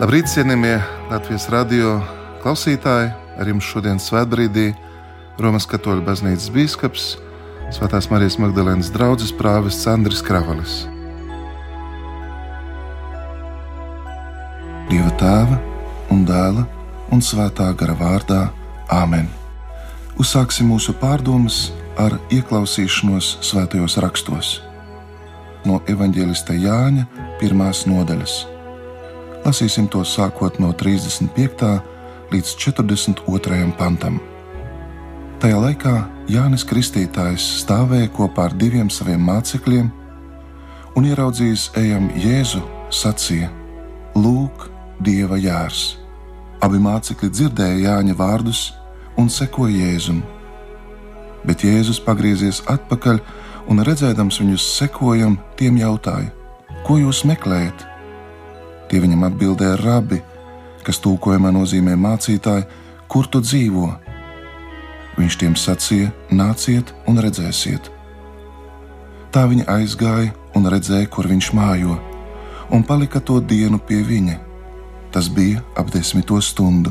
Labrīt, cienījamie Latvijas radio klausītāji! Ar jums šodien svētbrīdī Romas katoļu baznīcas biskups, Svētās Marijas Magdalēnas draugs prāvests Andris Kravalis. Dieva tēva un dēla un svētā gara vārdā Āmen. Uzsāksim mūsu pārdomas ar ieklausīšanos svētajos rakstos no evaņģēlista Jāņa pirmās nodaļas. Lasīsim to sākot no 35. līdz 42. pantam. Tajā laikā Jānis Kristītājs stāvēja kopā ar diviem saviem mācekļiem un ieraudzījis ejam Jēzu, sacīja: Lūk, Dieva jārs! Abi mācekļi dzirdēja Jāņa vārdus un sekoja Jēzum. Bet Jēzus pagriezies atpakaļ un redzēdams viņus sekojam, tiem jautāja: Ko jūs meklējat? Tie viņam atbildēja rabi, kas tūkojumā nozīmē mācītāji, kur tu dzīvo. Viņš tiem sacīja: Nāciet un redzēsiet. Tā viņi aizgāja un redzēja, kur viņš mājo, un palika to dienu pie viņa. Tas bija ap desmito stundu.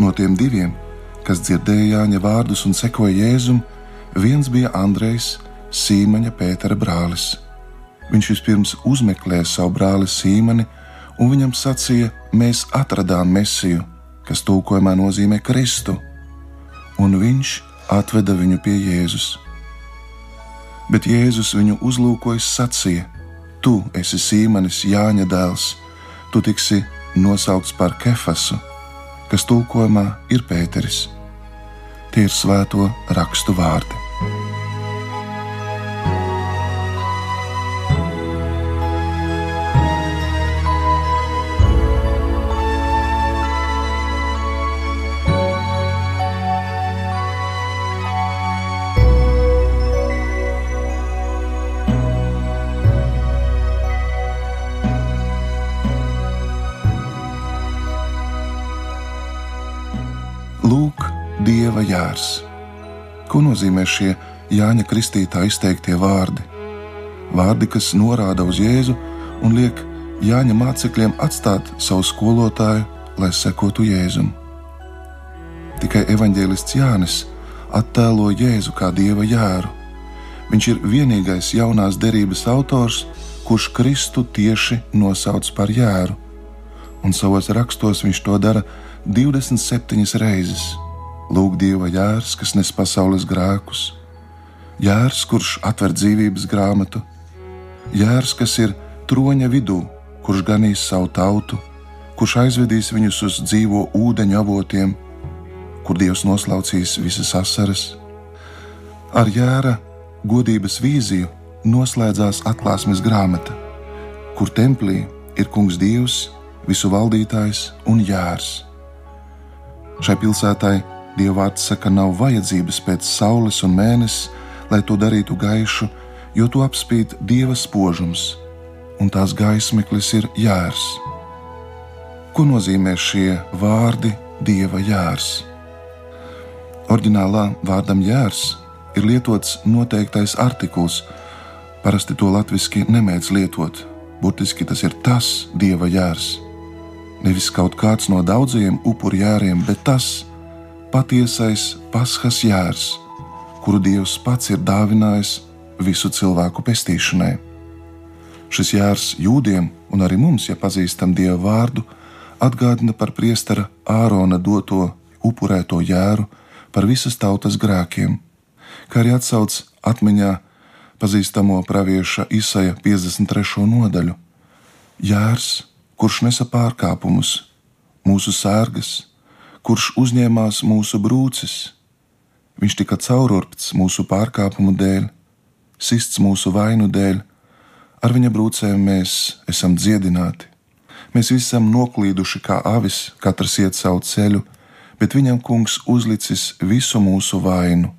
No tiem diviem, kas dzirdēja Jāņa vārdus un sekoja Jēzum, viens bija Andrejs, Sīmaņa Pētera brālis. Viņš vispirms uzmeklēja savu brāli Sīmani un viņam sacīja: Mēs atradām Mēsiju, kas tūkojumā nozīmē Kristu, un viņš atveda viņu pie Jēzus. Bet Jēzus viņu uzlūkojis, sacīja: Tu esi Sīmanis, Jāņa dēls, tu tiksi nosaukts par Kefasu, kas tūkojumā ir Pēteris. Tie ir svēto rakstu vārdi. Dieva jārs. Ko nozīmē šie Jāņa Kristītā izteiktie vārdi? Vārdi, kas norāda uz Jēzu un liek Jāņa mācekļiem atstāt savu skolotāju, lai sekotu Jēzum. Tikai evanģēlists Jānis attēlo Jēzu kā Dieva jāru. Viņš ir vienīgais jaunās derības autors, kurš Kristu tieši nosauc par jāru, un savos rakstos viņš to dara 27 reizes. Lūk, Dieva jērs, kas nes pasaules grēkus, jērs, kurš atver dzīvības grāmatu, jērs, kas ir troņa vidū, kurš ganīs savu tautu, kurš aizvedīs viņus uz dzīvo ūdeņu avotiem, kur Dievs noslaucīs visas asaras. Ar jēra godības vīziju noslēdzās atklāsmes grāmata, kur templī ir kungs Dievs, visu valdītājs un jērs. Šai pilsētai Dievvvārds saka, nav vajadzības pēc saules un mēnesis, lai to darītu gaišu, jo to apspīd dieva spožums, un tās gaismeklis ir jērs. Ko nozīmē šie vārdi Dieva jērs? Orģinālā vārdam jērs ir lietots noteiktais artikls, parasti to latviešu nemēdz lietot. Burtiski tas ir tas Dieva jērs. Nevis kaut kāds no daudzajiem upuru jēriem, bet tas patiesais paskas jērs, kuru Dievs pats ir dāvinājis visu cilvēku pestīšanai. Šis jērs jūdiem un arī mums, ja pazīstam Dieva vārdu, atgādina par priestera Ārona doto upurēto jēru par visas tautas grēkiem, kā arī atsauc atmiņā pazīstamo pravieša Isaija 53. nodaļu. Jērs, kurš nesa pārkāpumus, mūsu sērgas, kurš uzņēmās mūsu brūces, viņš tika caururpts mūsu pārkāpumu dēļ, sists mūsu vainu dēļ, ar viņa brūcēm mēs esam dziedināti. Mēs visi esam noklīduši kā avis, katrs iet savu ceļu, bet viņam kungs uzlicis visu mūsu vainu.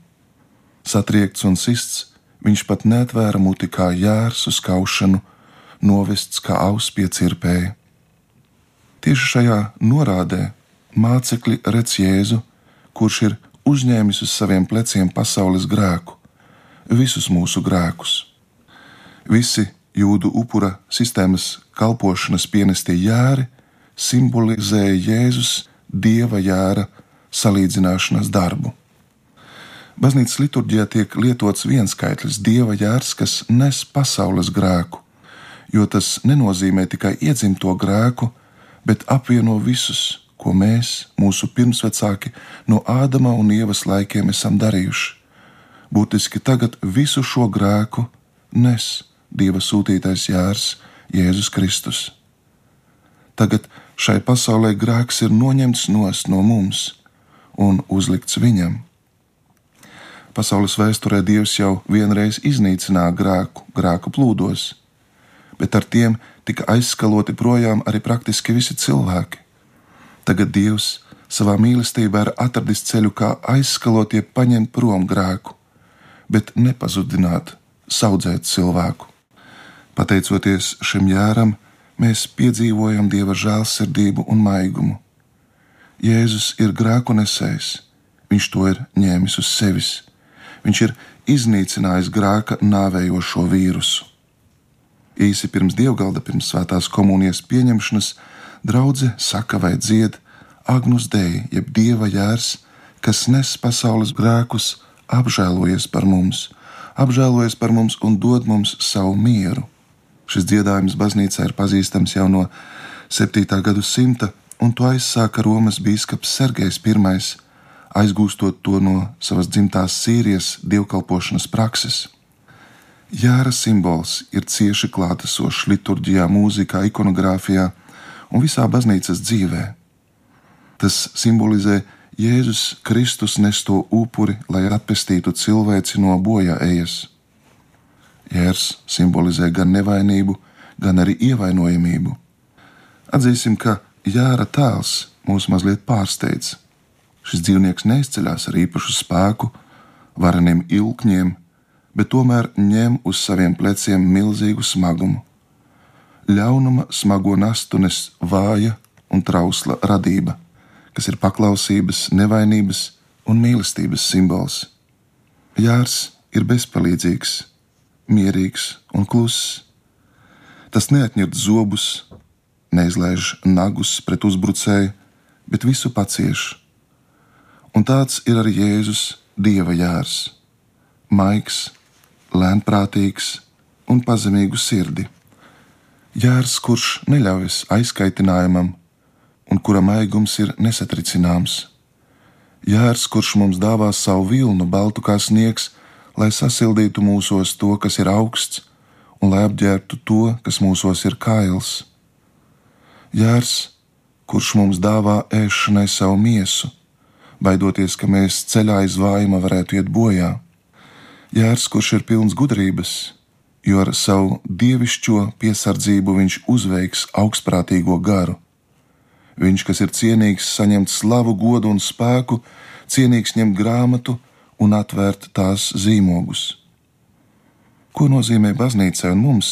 Satriekts un sists, viņš pat netvēra muti kā jērs uz kaušanu, novests kā aus pie cirpēja. Tieši šajā norādē mācekļi redz Jēzu, kurš ir uzņēmis uz saviem pleciem pasaules grēku, visus mūsu grēkus. Visi jūdu upura sistēmas kalpošanas pienestie jēri simbolizēja Jēzus dieva jēra salīdzināšanas darbu. Baznīcas liturģijā tiek lietots viens skaitlis - dieva jērs, kas nes pasaules grēku, jo tas nenozīmē tikai iedzimto grēku, bet apvieno visus, ko mēs, mūsu pirmsvecāki, no Ādama un Ievas laikiem esam darījuši. Būtiski tagad visu šo grēku nes Dieva sūtītais jērs Jēzus Kristus. Tagad šai pasaulē grēks ir noņemts no mums un uzlikts viņam. Pasaules vēsturē Dievs jau vienreiz iznīcināja grēku, grēku plūdos, bet ar tiem tika aizskaloti projām arī praktiski visi cilvēki. Tagad Dievs savā mīlestībā ir atradis ceļu, kā aizskalot, jeb paņemt prom grēku, bet nepazudināt, audzēt cilvēku. Pateicoties šim jāram, mēs piedzīvojam Dieva žēlsirdību un maigumu. Jēzus ir grēku nesējs, viņš to ir ņēmis uz sevis. Viņš ir iznīcinājis grēka nāvējošo vīrusu. Īsi pirms dievgalda, pirms svētās komunijas pieņemšanas, draudzene saka vai dzied Agnus Dei, jeb Dieva jērs, kas nes pasaules grēkus, apžēlojies par mums, apžēlojies par mums un dod mums savu mieru. Šis dziedājums baznīcā ir pazīstams jau no 7. gadsimta, un to aizsāka Romas biskups Sergejs I, aizgūstot to no savas dzimtās Sīrijas dievkalpošanas prakses. Jāra simbols ir cieši klātesošs liturģijā, mūzikā, ikonogrāfijā un visā baznīcas dzīvē. Tas simbolizē Jēzus Kristus nesto upuri, lai atpestītu cilvēci no bojā ejas. Jērs simbolizē gan nevainību, gan arī ievainojamību. Atzīsim, ka Jāra tēls mūs mazliet pārsteidz. Šis dzīvnieks neizceļas ar īpašu spēku, vareniem ilkņiem, bet tomēr ņem uz saviem pleciem milzīgu smagumu. Ļaunuma smago nastu nes vāja un trausla radība, kas ir paklausības, nevainības un mīlestības simbols. Jārs ir bezpalīdzīgs mierīgs un kluss. Tas neatņemt zobus, neizlaiž nagus pret uzbrucēju, bet visu pacieš. Un tāds ir arī Jēzus Dieva jārs - maigs, lēnprātīgs un pazemīgu sirdi. Jārs, kurš neļaujas aizkaitinājumam un kura maigums ir nesatricināms. Jārs, kurš mums dāvā savu vilnu, baltu kā sniegs, lai sasildītu mūsos to, kas ir augsts, un lai apģērbtu to, kas mūsos ir kails. Jārs, kurš mums dāvā ēšanai savu miesu, baidoties, ka mēs ceļā aiz vājuma varētu iet bojā. Jārs, kurš ir pilns gudrības, jo ar savu dievišķo piesardzību viņš uzveiks augstprātīgo garu. Viņš, kas ir cienīgs saņemt slavu, godu un spēku, cienīgs ņemt grāmatu, un atvērt tās zīmogus. Ko nozīmē baznīcai un mums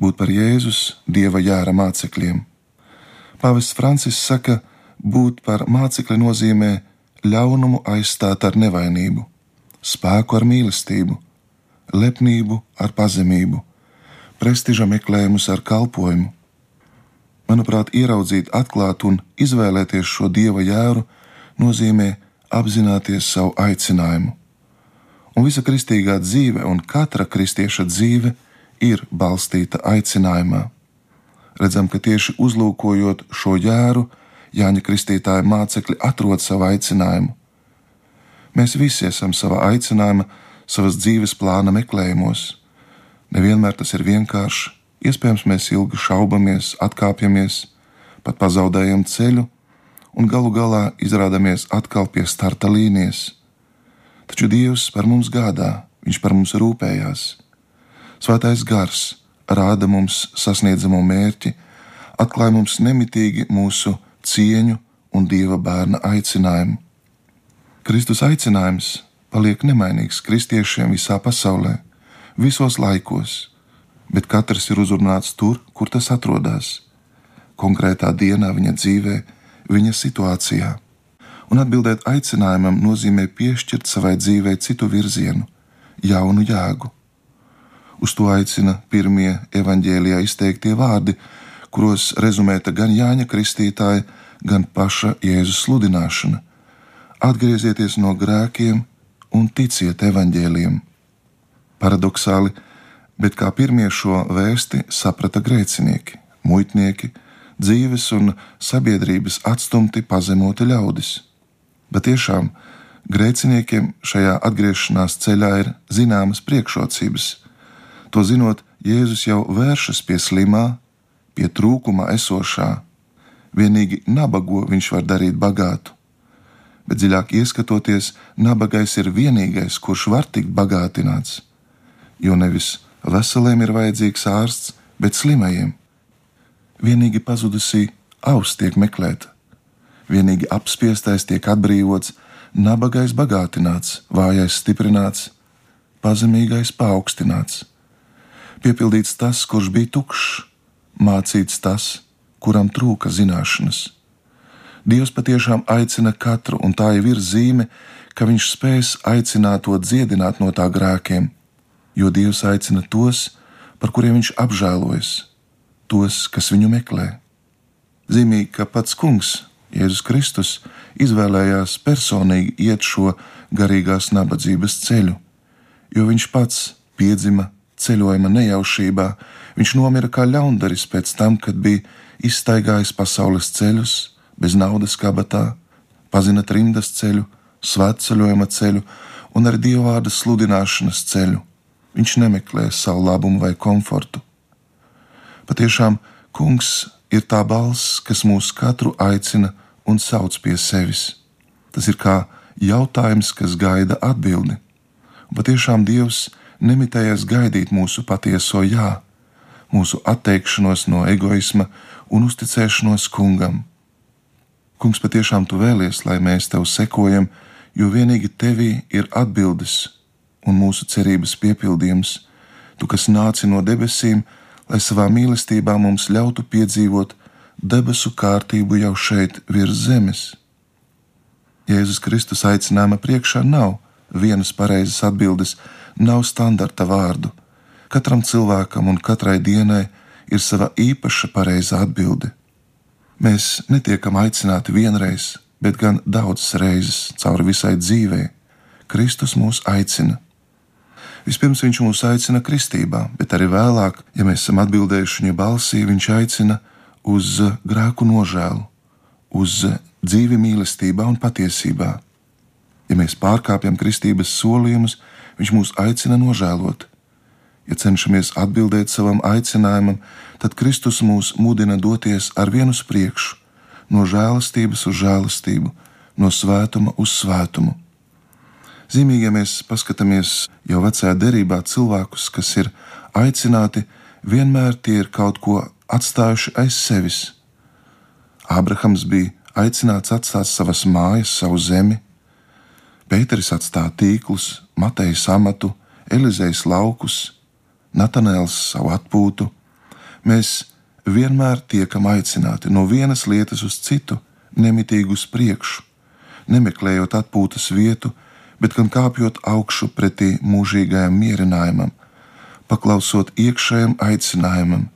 būt par Jēzus dieva jāra mācekļiem? Pāvests Francis saka, būt par mācekli nozīmē ļaunumu aizstāt ar nevainību, spēku ar mīlestību, lepnību ar pazemību, prestiža meklējumus ar kalpošanu. Manuprāt, ieraudzīt, atklāt un izvēlēties šo dieva jēru nozīmē apzināties savu aicinājumu. Un visa kristīgā dzīve un katra kristieša dzīve ir balstīta aicinājumā. Redzam, ka tieši uzlūkojot šo jēru, Jāņa Kristītāja mācekļi atrod savu aicinājumu. Mēs visi esam savā aicinājuma, savas dzīves plāna meklējumos. Nevienmēr tas ir vienkārši, iespējams, mēs ilgi šaubamies, atkāpjamies, pat pazaudējam ceļu un galu galā izrādāmies atkal pie starta līnijas. Taču Dievs par mums gādā, Viņš par mums rūpējās. Svētais gars rāda mums sasniedzamo mērķi, atklāja mums nemitīgi mūsu cieņu un Dieva bērna aicinājumu. Kristus aicinājums paliek nemainīgs kristiešiem visā pasaulē, visos laikos, bet katrs ir uzrunāts tur, kur tas atrodas, konkrētā dienā viņa dzīvēm viņa situācijā. Un atbildēt aicinājumam nozīmē piešķirt savai dzīvei citu virzienu, jaunu jēgu. Uz to aicina pirmie evaņģēlijā izteiktie vārdi, kuros rezumēta gan Jāņa Kristītāja, gan paša Jēzus sludināšana. Atgriezieties no grēkiem un ticiet evaņģēliem. Paradoxāli, bet kā pirmie šo vēsti saprata grēcinieki, muitnieki, dzīves un sabiedrības atstumti pazemoti ļaudis. Bet tiešām grēciniekiem šajā atgriešanās ceļā ir zināmas priekšrocības. To zinot, Jēzus jau vēršas pie slimā, pie trūkuma esošā. Vienīgi nabago viņš var darīt bagātu. Bet dziļāk ieskatoties, nabagais ir vienīgais, kurš var tikt bagātināts. Jo nevis veseliem ir vajadzīgs ārsts, bet slimajiem. Vienīgi pazudusī auss tiek meklēta, vienīgi apspiestais tiek atbrīvots, nabagais bagātināts, vājais stiprināts, pazemīgais paaugstināts. Piepildīts tas, kurš bija tukšs, mācīts tas, kuram trūka zināšanas. Dievs patiešām aicina katru, un tā jau ir zīme, ka viņš spēs aicināt to dziedināt no tā grēkiem, jo Dievs aicina tos, par kuriem viņš apžēlojas, tos, kas viņu meklē. Zīmīgi, ka pats Kungs, Jēzus Kristus, izvēlējās personīgi iet šo garīgās nabadzības ceļu, jo viņš pats piedzima ceļojuma nejaušībā, viņš nomira kā ļaundaris pēc tam, kad bija izstaigājis pasaules ceļus, bez naudas kabatā, pazina trimdas ceļu, svētceļojuma ceļu un arī dievvvārda sludināšanas ceļu. Viņš nemeklē savu labumu vai komfortu. Patiešām, kungs ir tā balss, kas mūs katru aicina un sauc pie sevis. Tas ir kā jautājums, kas gaida atbildi. Un patiešām Dievs nemitējies gaidīt mūsu patieso jā, mūsu atteikšanos no egoisma un uzticēšanos kungam. Kungs, patiešām tu vēlies, lai mēs tev sekojam, jo vienīgi tevī ir atbildes un mūsu cerības piepildījums, tu, kas nāci no debesīm, lai savā mīlestībā mums ļautu piedzīvot debesu kārtību jau šeit virs zemes. Jēzus Kristus aicinājuma priekšā nav vienas pareizas atbildes, nav standarta vārdu. Katram cilvēkam un katrai dienai ir sava īpaša pareizā atbilde. Mēs netiekam aicināti vienreiz, bet gan daudzas reizes cauri visai dzīvei. Kristus mūs aicina. Vispirms viņš mūs aicina kristībā, bet arī vēlāk, ja mēs esam atbildējuši viņa balsī, viņš aicina uz grēku nožēlu, uz dzīvi mīlestībā un patiesībā. Ja mēs pārkāpjam kristības solījumus, viņš mūs aicina nožēlot. Ja cenšamies atbildēt savam aicinājumam, tad Kristus mūs mudina doties ar vienu uz priekšu, no žēlastības uz žēlastību, no svētuma uz svētumu. Zīmīgi, ja mēs paskatāmies jau vecajā derībā cilvēkus, kas ir aicināti, vienmēr tie ir kaut ko atstājuši aiz sevis. Ābrahams bija aicināts atstāt savas mājas, savu zemi, Pēteris atstāja tīklus, Matejas amatu, Elizejas laukus, Natanēls savu atpūtu. Mēs vienmēr tiekam aicināti no vienas lietas uz citu, nemitīgi uz priekšu, nemeklējot atpūtas vietu, bet gan kāpjot augšu pretī mūžīgajam mierinājumam, paklausot iekšējam aicinājumam,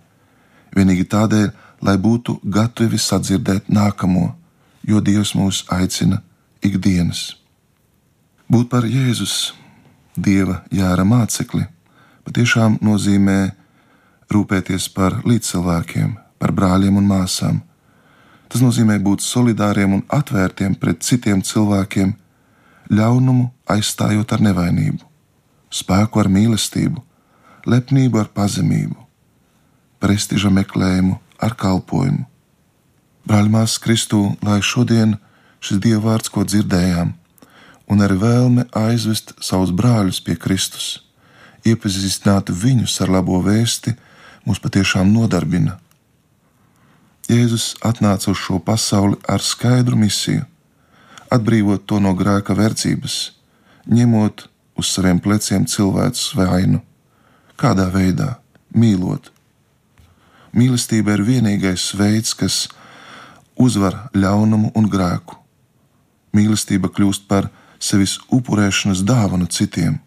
vienīgi tādēļ, lai būtu gatavi sadzirdēt nākamo, jo Dievs mūs aicina ikdienas. Būt par Jēzus, Dieva jēra mācekli, patiešām nozīmē rūpēties par līdzcilvēkiem, par brāļiem un māsām. Tas nozīmē būt solidāriem un atvērtiem pret citiem cilvēkiem, ļaunumu aizstājot ar nevainību, spēku ar mīlestību, lepnību ar pazemību, prestiža meklējumu ar kalpošanu. Brāļmās Kristū, lai šodien šis Dieva vārds, ko dzirdējām, un ar vēlme aizvest savus brāļus pie Kristus, iepazīstināt viņus ar labo vēsti, mūs patiešām nodarbina. Jēzus atnāca uz šo pasauli ar skaidru misiju atbrīvot to no grēka verdzības, ņemot uz saviem pleciem cilvēks vainu. Kādā veidā? Mīlot. Mīlestība ir vienīgais veids, kas uzvar ļaunumu un grēku. Mīlestība kļūst par sevis upurēšanas dāvanu citiem.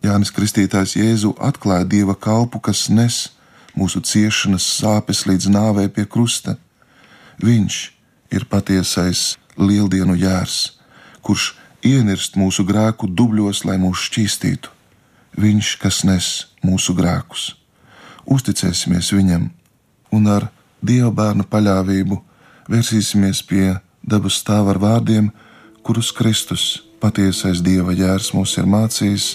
Jānis Kristītājs Jēzu atklāja dieva kalpu, kas nes mūsu ciešanas sāpes līdz nāvei pie krusta. Viņš ir patiesais lieldienu jērs, kurš ienirst mūsu grēku dubļos, lai mūs šķīstītu. Viņš, kas nes mūsu grēkus. Uzticēsimies viņam un ar Dieva bērnu paļāvību vērsīsimies pie dabas stāva ar vārdiem, kurus Kristus, patiesais Dieva jērs, mums ir mācījis,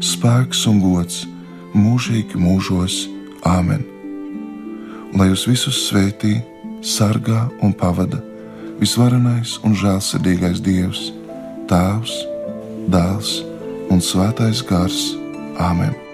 spēks un gods mūžīgi mūžos. Āmen! Lai jūs visus svētī, sargā un pavada visvarenais un žēlsirdīgais Dievs, Tēvs, Dēls un Svētais Gars. Āmen!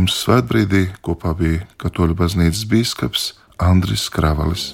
Ar jums svētbrīdī kopā bija Katoļu baznīcas bīskaps Andris Kravalis.